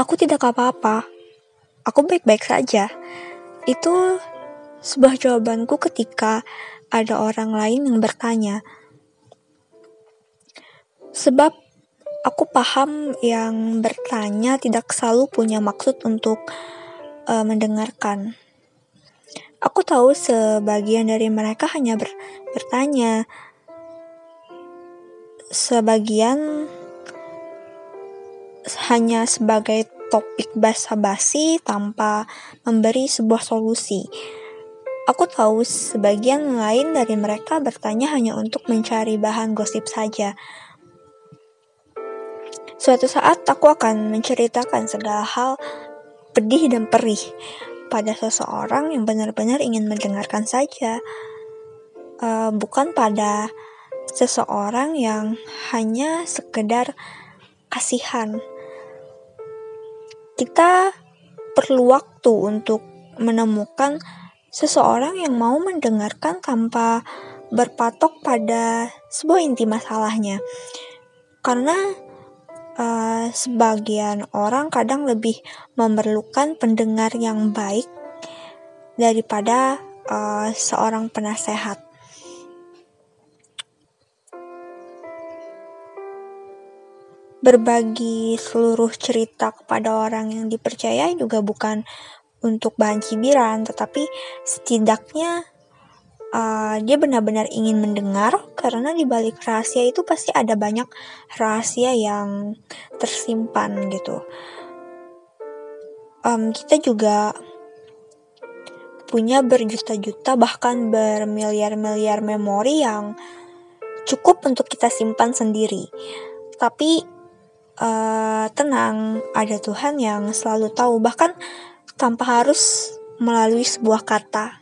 Aku tidak apa-apa. Aku baik-baik saja. Itu sebuah jawabanku ketika ada orang lain yang bertanya. Sebab aku paham yang bertanya tidak selalu punya maksud untuk uh, mendengarkan. Aku tahu sebagian dari mereka hanya ber bertanya. Sebagian hanya sebagai topik basa-basi tanpa memberi sebuah solusi. Aku tahu sebagian lain dari mereka bertanya hanya untuk mencari bahan gosip saja. Suatu saat aku akan menceritakan segala hal pedih dan perih pada seseorang yang benar-benar ingin mendengarkan saja, uh, bukan pada seseorang yang hanya sekedar kasihan kita perlu waktu untuk menemukan seseorang yang mau mendengarkan tanpa berpatok pada sebuah inti masalahnya. Karena uh, sebagian orang kadang lebih memerlukan pendengar yang baik daripada uh, seorang penasehat. Berbagi seluruh cerita kepada orang yang dipercaya juga bukan untuk bahan cibiran, tetapi setidaknya uh, dia benar-benar ingin mendengar karena di balik rahasia itu pasti ada banyak rahasia yang tersimpan gitu. Um, kita juga punya berjuta-juta bahkan bermiliar-miliar memori yang cukup untuk kita simpan sendiri. Tapi uh, tenang, ada Tuhan yang selalu tahu, bahkan tanpa harus melalui sebuah kata.